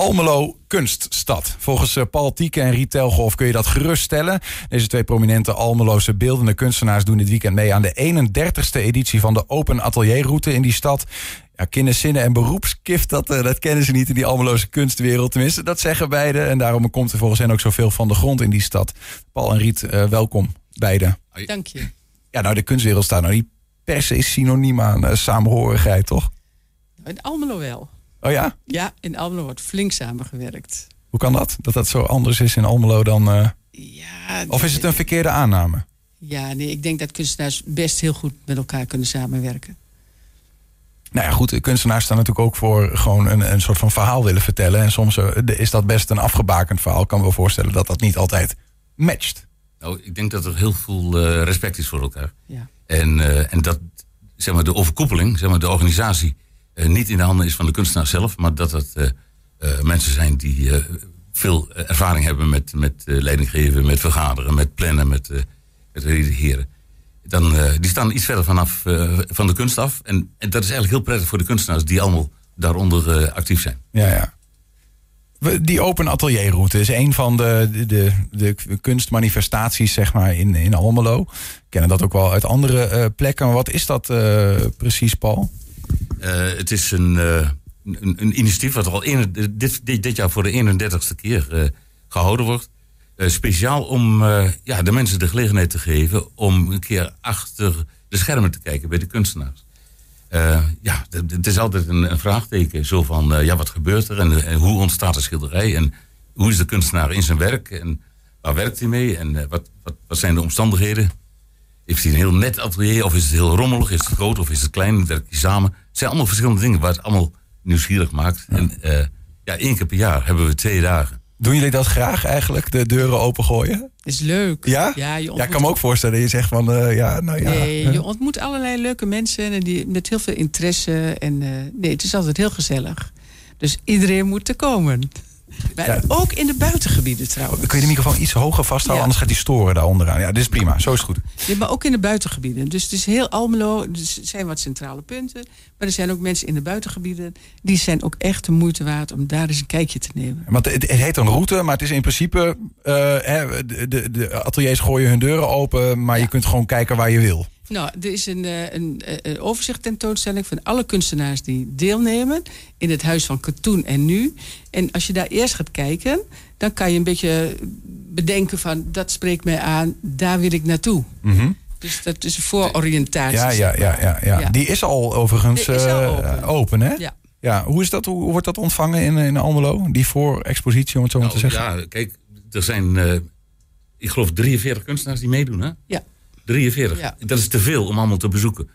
Almelo Kunststad. Volgens eh, Paul Tieke en Riet Telgolf kun je dat geruststellen. Deze twee prominente Almeloze beeldende kunstenaars doen dit weekend mee aan de 31ste editie van de Open Atelierroute in die stad. Ja, kinderzinnen en beroepskift, dat, eh, dat kennen ze niet in die Almeloze kunstwereld. Tenminste, dat zeggen beide. En daarom komt er volgens hen ook zoveel van de grond in die stad. Paul en Riet, eh, welkom beide. Dank je. Ja, nou, de kunstwereld staat nou niet per se synoniem aan uh, samenhorigheid, toch? In Almelo wel. Oh ja? Ja, in Almelo wordt flink samengewerkt. Hoe kan dat? Dat dat zo anders is in Almelo dan... Uh... Ja, of is het een verkeerde aanname? Ja, nee, ik denk dat kunstenaars best heel goed met elkaar kunnen samenwerken. Nou ja, goed, kunstenaars staan natuurlijk ook voor gewoon een, een soort van verhaal willen vertellen. En soms uh, is dat best een afgebakend verhaal. Ik kan me wel voorstellen dat dat niet altijd matcht. Nou, ik denk dat er heel veel uh, respect is voor elkaar. Ja. En, uh, en dat, zeg maar, de overkoepeling, zeg maar, de organisatie niet in de handen is van de kunstenaar zelf, maar dat het uh, uh, mensen zijn die veel ervaring hebben met, met leidinggeven, met vergaderen, met plannen, met, met redigeren. Dan, die staan iets verder vanaf van de kunst af. En, en, dat is eigenlijk heel prettig voor de kunstenaars die allemaal daaronder actief zijn. Ja, ja. Die open atelierroute is een van de, de, de, kunstmanifestaties zeg maar, in, in Almelo. We kennen dat ook wel uit andere plekken. Wat is dat precies, Paul? Uh, het is een, uh, een, een, initiatief wat al dit, dit, dit, jaar voor de 31ste keer uh, gehouden wordt. speciaal om ja, de mensen de gelegenheid te geven om een keer achter de schermen te kijken bij de kunstenaars. ja, het is altijd een, een, vraagteken. Zo van, ja, wat gebeurt er en, en, hoe ontstaat de schilderij? En hoe is de kunstenaar in zijn werk? En waar werkt hij mee? En wat, wat, wat zijn de omstandigheden? Heeft hij een heel net atelier of is het heel rommelig? Is het groot of is het klein? Werkt hij samen? Het zijn allemaal verschillende dingen waar het allemaal nieuwsgierig maakt. Ja. En uh, ja, één keer per jaar hebben we twee dagen. Doen jullie dat graag eigenlijk, de deuren opengooien? Is leuk. Ja? Ja, je ja ik kan me ook voorstellen dat je zegt van, uh, ja, nou ja. Nee, je ontmoet allerlei leuke mensen en die, met heel veel interesse. En uh, nee, het is altijd heel gezellig. Dus iedereen moet er komen. Maar ja. ook in de buitengebieden trouwens. Kun je de microfoon iets hoger vasthouden, ja. anders gaat die storen daar onderaan. Ja, dit is prima, zo is het goed. Ja, maar ook in de buitengebieden. Dus het is heel Almelo, er zijn wat centrale punten. Maar er zijn ook mensen in de buitengebieden. Die zijn ook echt de moeite waard om daar eens een kijkje te nemen. Want het, het heet een route, maar het is in principe... Uh, hè, de, de, de, ateliers gooien hun deuren open, maar je kunt gewoon kijken waar je wil. Nou, er is een, een, een overzicht tentoonstelling van alle kunstenaars die deelnemen in het Huis van Katoen en Nu. En als je daar eerst gaat kijken, dan kan je een beetje bedenken van dat spreekt mij aan, daar wil ik naartoe. Mm -hmm. Dus dat is een voororiëntatie. Ja, ja, ja, ja, ja. ja. Die is al overigens is al uh, open. open. hè? Ja. Ja, hoe, is dat, hoe wordt dat ontvangen in, in Almelo? Die voorexpositie, om het zo maar nou, te zeggen? Ja, kijk, er zijn, uh, ik geloof, 43 kunstenaars die meedoen, hè? Ja. 43. Ja. Dat is te veel om allemaal te bezoeken.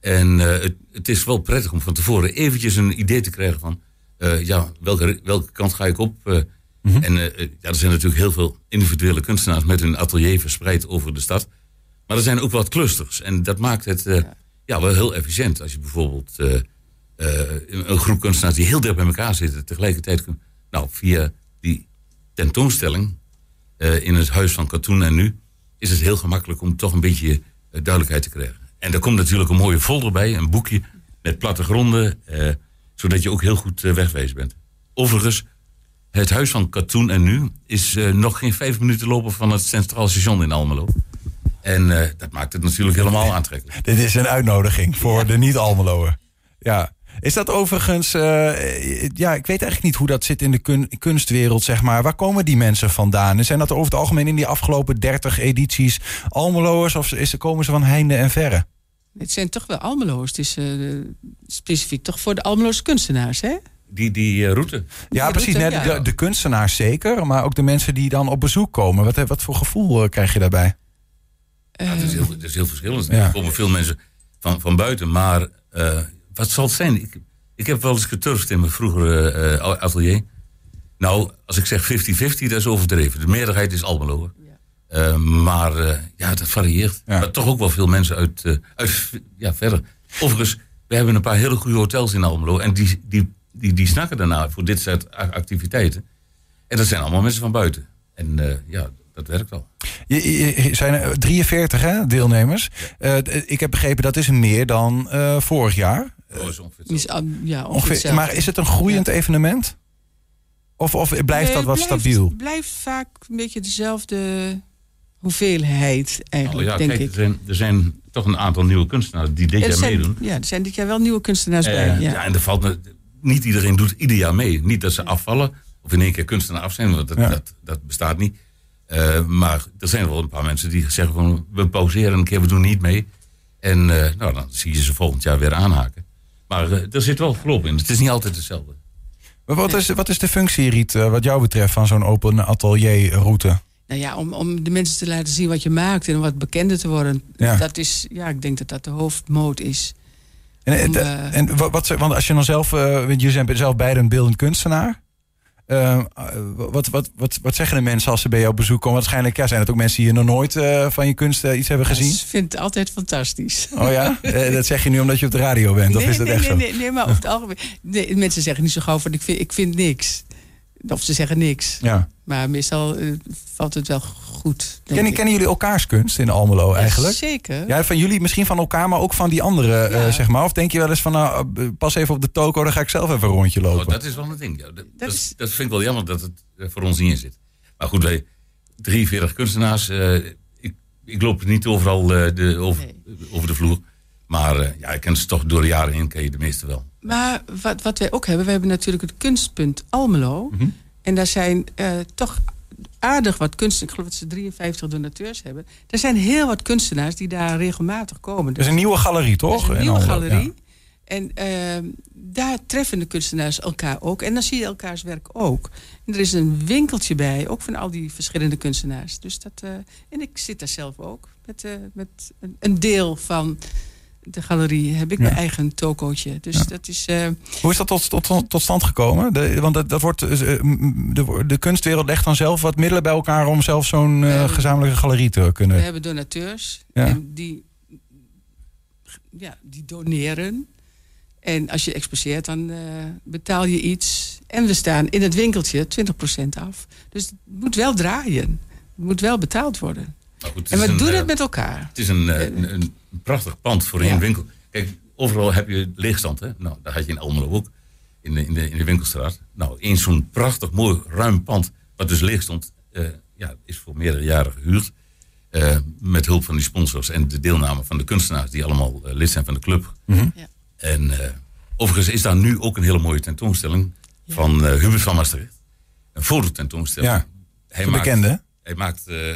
En uh, het, het, is wel prettig om van tevoren eventjes een idee te krijgen van... Uh, ja, welke, welke kant ga ik op? Uh, mm -hmm. En ja, er zijn natuurlijk heel veel individuele kunstenaars met hun atelier verspreid over de stad. Maar er zijn ook wat clusters. En dat maakt het ja. ja. wel heel efficiënt. Als je bijvoorbeeld een groep kunstenaars die heel dicht bij elkaar zitten... tegelijkertijd kunt... Nou, via die tentoonstelling in het Huis van Katoen en Nu is het heel gemakkelijk om toch een beetje uh, duidelijkheid te krijgen. En er komt natuurlijk een mooie folder bij, een boekje met plattegronden, uh, zodat je ook heel goed uh, wegwezen bent. Overigens, het huis van Katoen en Nu is nog geen vijf minuten lopen van het Centraal Station in Almelo. En dat maakt het natuurlijk helemaal aantrekkelijk. Dit is een uitnodiging voor de niet-Almeloer. Ja. Is dat overigens, uh, ja, ik weet eigenlijk niet hoe dat zit in de kun kunstwereld, zeg maar. Waar komen die mensen vandaan? Zijn dat over het algemeen in die afgelopen 30 edities Almeloers of is, komen ze van heinde en verre? Het zijn toch wel Almeloers. Het is uh, specifiek toch voor de Almeloos kunstenaars, hè? Die, die uh, route. Ja, Die precies. route, net ja. De, de kunstenaars zeker, maar ook de mensen die dan op bezoek komen. Wat, wat voor gevoel krijg je daarbij? Ja, het, is heel, het is heel verschillend. Ja. Er komen veel mensen van, van buiten, maar wat zal het zijn? Ik, ik heb wel eens geturfd in mijn vroegere uh, atelier. Nou, als ik zeg 50-50, dat is overdreven. De meerderheid is Almelo. Ja. Uh, maar uh, ja, dat varieert. Ja. Maar toch ook wel veel mensen uit, uit ja, verder. Overigens, we hebben een paar hele goede hotels in Almelo. En die, die, die, die snakken daarna voor dit soort activiteiten. En dat zijn allemaal mensen van buiten. En ja, dat werkt wel. Je, je, zijn er 43 hè, deelnemers. Ja. ik heb begrepen dat is meer dan vorig jaar. Oh, is ongeveer Is, uh, ja, ongeveer, ongeveer, maar is het een groeiend ja. evenement? Of, of blijft Nee, dat wat blijft- stabiel? blijft vaak een beetje dezelfde hoeveelheid Oh eigenlijk, ja, denk kijk, ik. er zijn, er zijn toch een aantal nieuwe kunstenaars die dit Ja, jaar zijn, meedoen. ja, er zijn dit jaar wel nieuwe kunstenaars Eh, bij. ja. Ja. en er valt me, niet iedereen doet ieder jaar mee. Niet dat ze afvallen of in één keer kunstenaar af zijn, want dat, Ja. dat, dat bestaat niet. Eh, maar er zijn wel een paar mensen die zeggen van we pauzeren een keer, we doen niet mee. En eh, nou, dan zie je ze volgend jaar weer aanhaken. Maar eh, er zit wel verloop in. Het is niet altijd hetzelfde. Maar Wat is, wat is de functie, Riet, eh, wat jou betreft, van zo'n open atelierroute? Nou ja, om, om de mensen te laten zien wat je maakt en wat bekender te worden. Ja. Dat is, ja, ik denk dat dat de hoofdmoot is. En, Om, en- eh, en wat, wat, want als je dan zelf, eh, want jullie zijn zelf beide een beeldend kunstenaar. Eh, wat, wat, wat, wat zeggen de mensen als ze bij jou op bezoek komen? Waarschijnlijk ja, zijn het ook mensen die nog nooit eh, van je kunst eh, iets hebben gezien. Ik vind het altijd fantastisch. Oh ja? Dat zeg je nu omdat je op de radio bent, of nee, is dat nee, echt nee, zo? Nee, nee, maar over het algemeen. Mensen zeggen niet zo gauw van ik vind, ik vind niks. Of ze zeggen niks. Ja. Maar meestal eh, valt het wel goed. Kennen, kennen jullie elkaars kunst in Almelo eigenlijk? Zeker. Ja, van jullie misschien van elkaar, maar ook van die anderen, eh, zeg maar. Of denk je wel eens van, nou, eh, pas even op de toko, dan ga ik zelf even een rondje Oh, lopen. dat is wel een ding. Ja. Dat, dat, is- dat vind ik wel jammer dat het voor ons niet in zit. Maar goed, wij 43 kunstenaars. eh, ik, ik loop niet overal eh, de, over, over de vloer. Maar eh, ja, ik ken ze toch door de jaren heen, ken je de meeste wel. Maar wat, wat wij ook hebben, we hebben natuurlijk het kunstpunt Almelo. Mhm. En daar zijn eh, toch aardig wat kunstenaars. Ik geloof dat ze 53 donateurs hebben. Er zijn heel wat kunstenaars die daar regelmatig komen. Dat is een nieuwe galerie, Dat toch? is een nieuwe Almelo, galerie. ja. En ehm, daar treffen de kunstenaars elkaar ook. En dan zie je elkaars werk ook. En er is een winkeltje bij, ook van al die verschillende kunstenaars. Dus dat, eh, en ik zit daar zelf ook. Met, eh, met een, een deel van de galerie heb ik Ja. mijn eigen tokootje. Dus Ja. dat is... eh, Hoe is dat tot, tot, tot stand gekomen? De, want dat, dat wordt, eh, m- de, de kunstwereld legt dan zelf wat middelen bij elkaar om zelf zo'n eh, Eh, gezamenlijke galerie te We kunnen. hebben donateurs. Ja. En die, ja, die doneren. En als je exposeert, dan eh, betaal je iets. En we staan in het winkeltje 20% af. Dus het moet wel draaien. Het moet wel betaald worden. Goed, En we een, doen eh, het met elkaar. Het is een, eh, een, een prachtig pand voor één Ja. winkel. Kijk, overal heb je leegstand. Hè? Nou, dat had je in Almelo ook. In de, in de, in de winkelstraat. Nou, eens zo'n prachtig mooi ruim pand. Wat dus leeg stond. eh, ja, is voor meerdere jaren gehuurd. eh, met hulp van die sponsors en de deelname van de kunstenaars. Die allemaal eh, lid zijn van de club. Mhm. Ja. En eh, overigens is daar nu ook een hele mooie tentoonstelling. Ja. Van eh, Hubert van Maastricht. Een fototentoonstelling. Ja, Hij de maakt- bekende. hij, maakt, eh,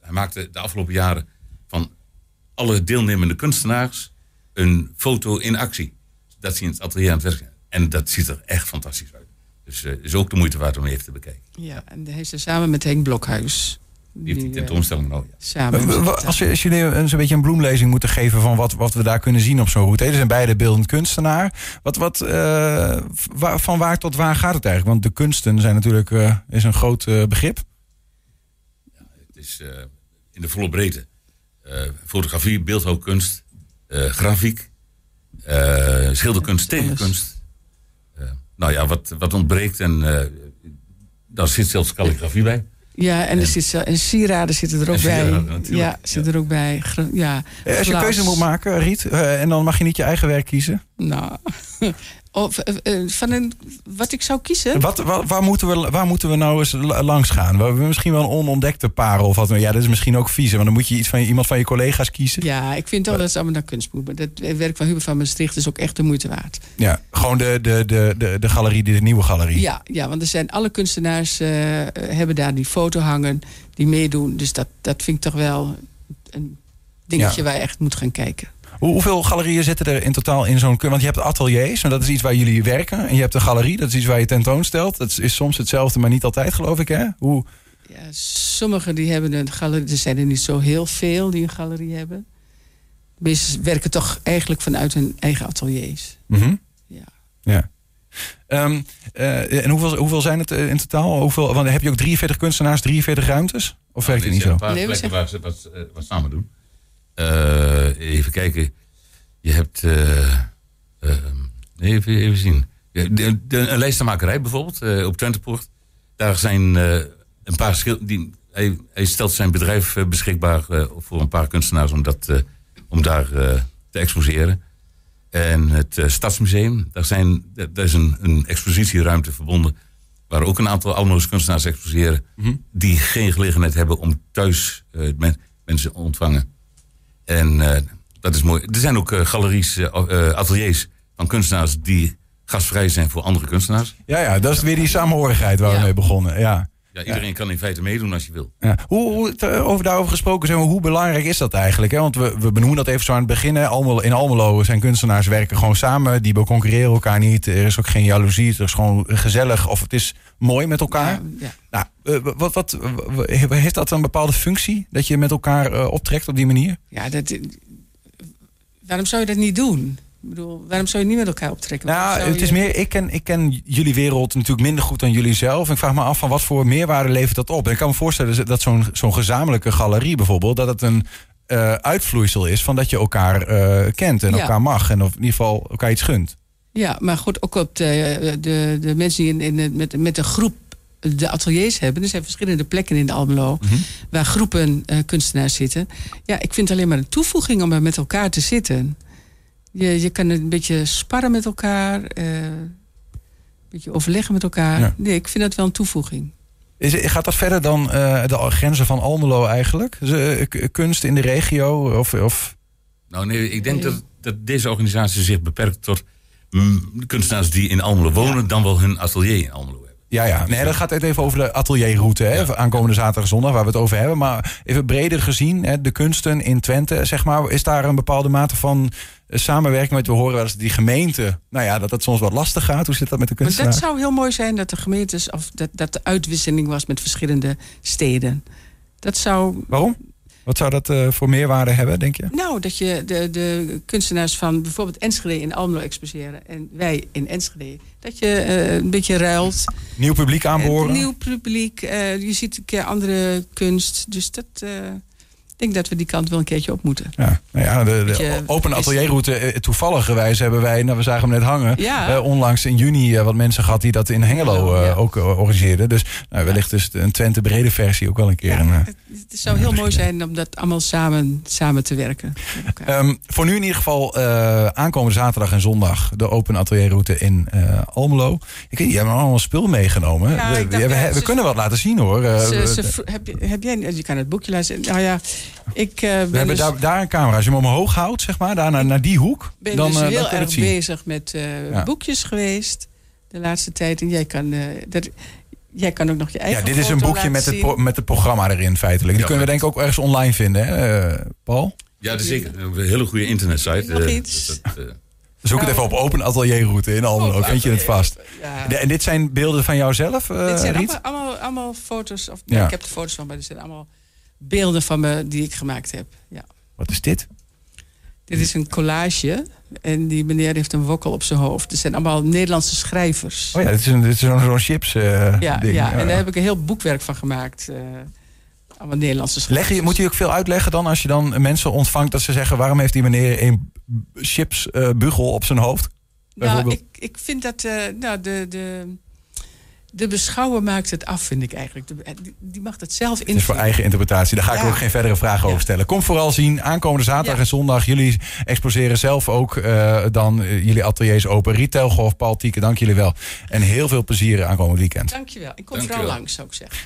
hij maakte de afgelopen jaren van alle deelnemende kunstenaars een foto in actie. Dat zie je in het atelier aan het werk. zijn. En dat ziet er echt fantastisch uit. Dus het is ook de moeite waard om even te bekijken. Ja, en hij is er samen met Henk Blokhuis. Die heeft die eh, tentoonstelling nou. Ja. samen. Als, je, als jullie een, beetje een bloemlezing moeten geven van wat, wat we daar kunnen zien op zo'n route. Hè? Er zijn beide beeldend kunstenaar. Wat, wat, eh, waar- van waar tot waar gaat het eigenlijk? Want de kunsten zijn natuurlijk eh, is een groot begrip. Is eh, in de volle breedte. Eh, fotografie, beeldhouwkunst, eh, grafiek, eh, schilderkunst, tekenkunst. Eh, nou ja, wat, wat ontbreekt en eh, daar zit zelfs calligrafie bij. Ja, en, er zit, zo- en sieraden zitten er ook En bij. Ja, zitten er ook bij. Ja, Als je keuze moet maken, Riet, eh, en dan mag je niet je eigen werk kiezen. Nou, of, eh, eh, van een, wat ik zou kiezen. Wat, wa- waar, moeten we, waar moeten we nou eens la- langs gaan? We hebben misschien wel een onontdekte parel of wat. Ja, dat is misschien ook vies. Want dan moet je iets van iemand van je collega's kiezen. Ja, ik vind toch dat het allemaal naar kunst moet. Maar dat werk van Hubert van Maastricht is ook echt de moeite waard. Ja, gewoon de, de, de, de, de galerie, de nieuwe galerie. Ja, ja want er zijn alle kunstenaars eh, hebben daar die foto hangen, die meedoen. Dus dat, dat vind ik toch wel een dingetje Ja. waar je echt moet gaan kijken. Hoe, hoeveel galerieën zitten er in totaal in zo'n... Want je hebt ateliers, maar dat is iets waar jullie werken. En je hebt de galerie, dat is iets waar je tentoonstelt. Dat is soms hetzelfde, maar niet altijd, geloof ik, hè? Hoe, Ja, sommigen die hebben een galerie, er zijn er niet zo heel veel die een galerie hebben. Meesten werken toch eigenlijk vanuit hun eigen ateliers. Mhm. Ja. Ja. Ehm, eh, en hoeveel, hoeveel zijn het eh, in totaal? Hoeveel, want heb je ook 43 kunstenaars, 43 ruimtes? Of werkt het Er niet zijn zo? Een paar Nee, we plekken waar ze wat, eh, wat samen doen. Eh, even kijken. Je hebt. eh, ehm, even, even zien. De, de, een lijstenmakerij bijvoorbeeld eh, op Twentepoort. Daar zijn een paar schil die hij, hij stelt zijn bedrijf beschikbaar voor een paar kunstenaars om, dat, om daar te exposeren. En het Stadsmuseum, daar, zijn, daar is een, een expositieruimte verbonden waar ook een aantal Almeloze kunstenaars exposeren. Die geen gelegenheid hebben om thuis men- mensen te ontvangen. En eh, dat is mooi. Er zijn ook eh, galeries, eh, ateliers van kunstenaars die gastvrij zijn voor andere kunstenaars. Ja, ja, dat is weer die samenhorigheid waar we mee begonnen. Ja. Ja, iedereen kan in feite meedoen als je wil. Ja. Hoe, eh, over daarover gesproken zijn, hoe belangrijk is dat eigenlijk? Hè? Want we, we benoemen dat even zo aan het begin. hè. Almelo, in Almelo zijn kunstenaars werken gewoon samen. Die concurreren elkaar niet. Er is ook geen jaloezie. Het is gewoon gezellig of het is mooi met elkaar. Ja, ja. Nou, eh, wat, wat, heeft dat een bepaalde functie? Dat je met elkaar eh, optrekt op die manier? Ja, dat, waarom zou je dat niet doen? Ik bedoel, waarom zou je niet met elkaar optrekken? Nou, het is meer, ik ken, ik ken jullie wereld natuurlijk minder goed dan jullie zelf. Ik vraag me af van wat voor meerwaarde levert dat op? En ik kan me voorstellen dat zo'n zo'n gezamenlijke galerie bijvoorbeeld, dat het een eh, uitvloeisel is van dat je elkaar eh, kent en Ja. elkaar mag. En of in ieder geval elkaar iets gunt. Ja, maar goed, ook op de, de, de mensen die in, in, met, met een groep de ateliers hebben. Er zijn verschillende plekken in de Almelo waar groepen eh, kunstenaars zitten. Ja, ik vind het alleen maar een toevoeging om er met elkaar te zitten. Je, je kan een beetje sparren met elkaar, eh, een beetje overleggen met elkaar. Ja. Nee, ik vind dat wel een toevoeging. Is, gaat dat verder dan eh, de grenzen van Almelo eigenlijk? Dus, eh, kunst in de regio? Of, of... Nou nee, ik denk dat, dat deze organisatie zich beperkt tot mm, kunstenaars die in Almelo wonen, dan wel hun atelier in Almelo hebben. Ja, ja. Nee, dat gaat even over de atelierroute. Hè? Ja. Aankomende zaterdag en zondag, waar we het over hebben. Maar even breder gezien, hè, de kunsten in Twente, zeg maar. Is daar een bepaalde mate van samenwerking met? We horen wel eens dat die gemeente, nou ja, dat het soms wat lastig gaat. Hoe zit dat met de Maar kunstenaar? dat zou heel mooi zijn dat de gemeentes, of dat, dat de uitwisseling was met verschillende steden. Dat zou Waarom? Wat zou dat eh, voor meerwaarde hebben, denk je? Nou, dat je de, de kunstenaars van bijvoorbeeld Enschede in Almelo exposeren en wij in Enschede. Dat je eh, een beetje ruilt. Nieuw publiek aanboren? Nieuw publiek, eh, je ziet een keer andere kunst. Dus dat, eh, denk dat we die kant wel een keertje op moeten. Ja, nou ja, de, open atelierroute, eh, toevallig gewijs hebben wij, nou, we zagen hem net hangen, Ja. eh, onlangs in juni eh, wat mensen gehad die dat in Hengelo Ja. ook organiseerden. Dus nou, wellicht is een Twente brede versie ook wel een keer. Een, het, het zou heel mooi zijn om dat allemaal samen, samen te werken. Ehm, voor nu in ieder geval aankomende zaterdag en zondag de open atelierroute in Almelo. Ik weet, je hebt allemaal spul meegenomen. We we, kunnen wat laten zien hoor. Ze- ze heb, je, heb jij, je kan het boekje laten zien. Nou ja, ik eh, ben we hebben dus- daar, daar een camera. Als je hem omhoog houdt, zeg maar, daar naar, naar die hoek, ben dan, dus eh, dan heel kun je het erg zien. bezig met eh, Ja. boekjes geweest de laatste tijd. En jij kan, eh, dat, jij kan ook nog je eigen Ja, dit is een boekje met het, met het programma erin feitelijk. Die Ja, kunnen we denk ik ook ergens online vinden, hè, eh, Paul? Ja, dat is zeker. Een hele goede internetsite. Nog iets? dat- dat, Zoek het even op open atelierroute in Almelo, Oh, vind je het vast. Ja. En dit zijn beelden van jouzelf, eh dit zijn Riet? allemaal, allemaal, allemaal foto's. Of, Ja. Ik heb de foto's van, maar dit zijn allemaal beelden van me die ik gemaakt heb. Ja. Wat is dit? Dit is een collage. En die meneer heeft een wokkel op zijn hoofd. Het zijn allemaal Nederlandse schrijvers. Oh ja, dit is, een, dit is zo'n zo'n chips eh, ja, ding. ja, en daar heb ik een heel boekwerk van gemaakt. eh, allemaal Nederlandse schrijvers. Leg je, moet je ook veel uitleggen dan als je dan mensen ontvangt dat ze zeggen waarom heeft die meneer een chips eh, bugel op zijn hoofd? Nou, ik, ik vind dat nou, de, de, de beschouwer maakt het af, vind ik eigenlijk. De- die, mag het zelf Het is voor eigen interpretatie. Daar ga ik Ja. ook geen verdere vragen Ja. over stellen. Kom vooral zien. Aankomende zaterdag Ja. en zondag. Jullie exposeren zelf ook eh, dan eh, jullie ateliers open. Retail Golf, Paul Tieke, dank jullie wel. En heel veel plezier aankomend weekend. Dankjewel. Ik kom Dankjewel. vooral langs, zou ik zeggen.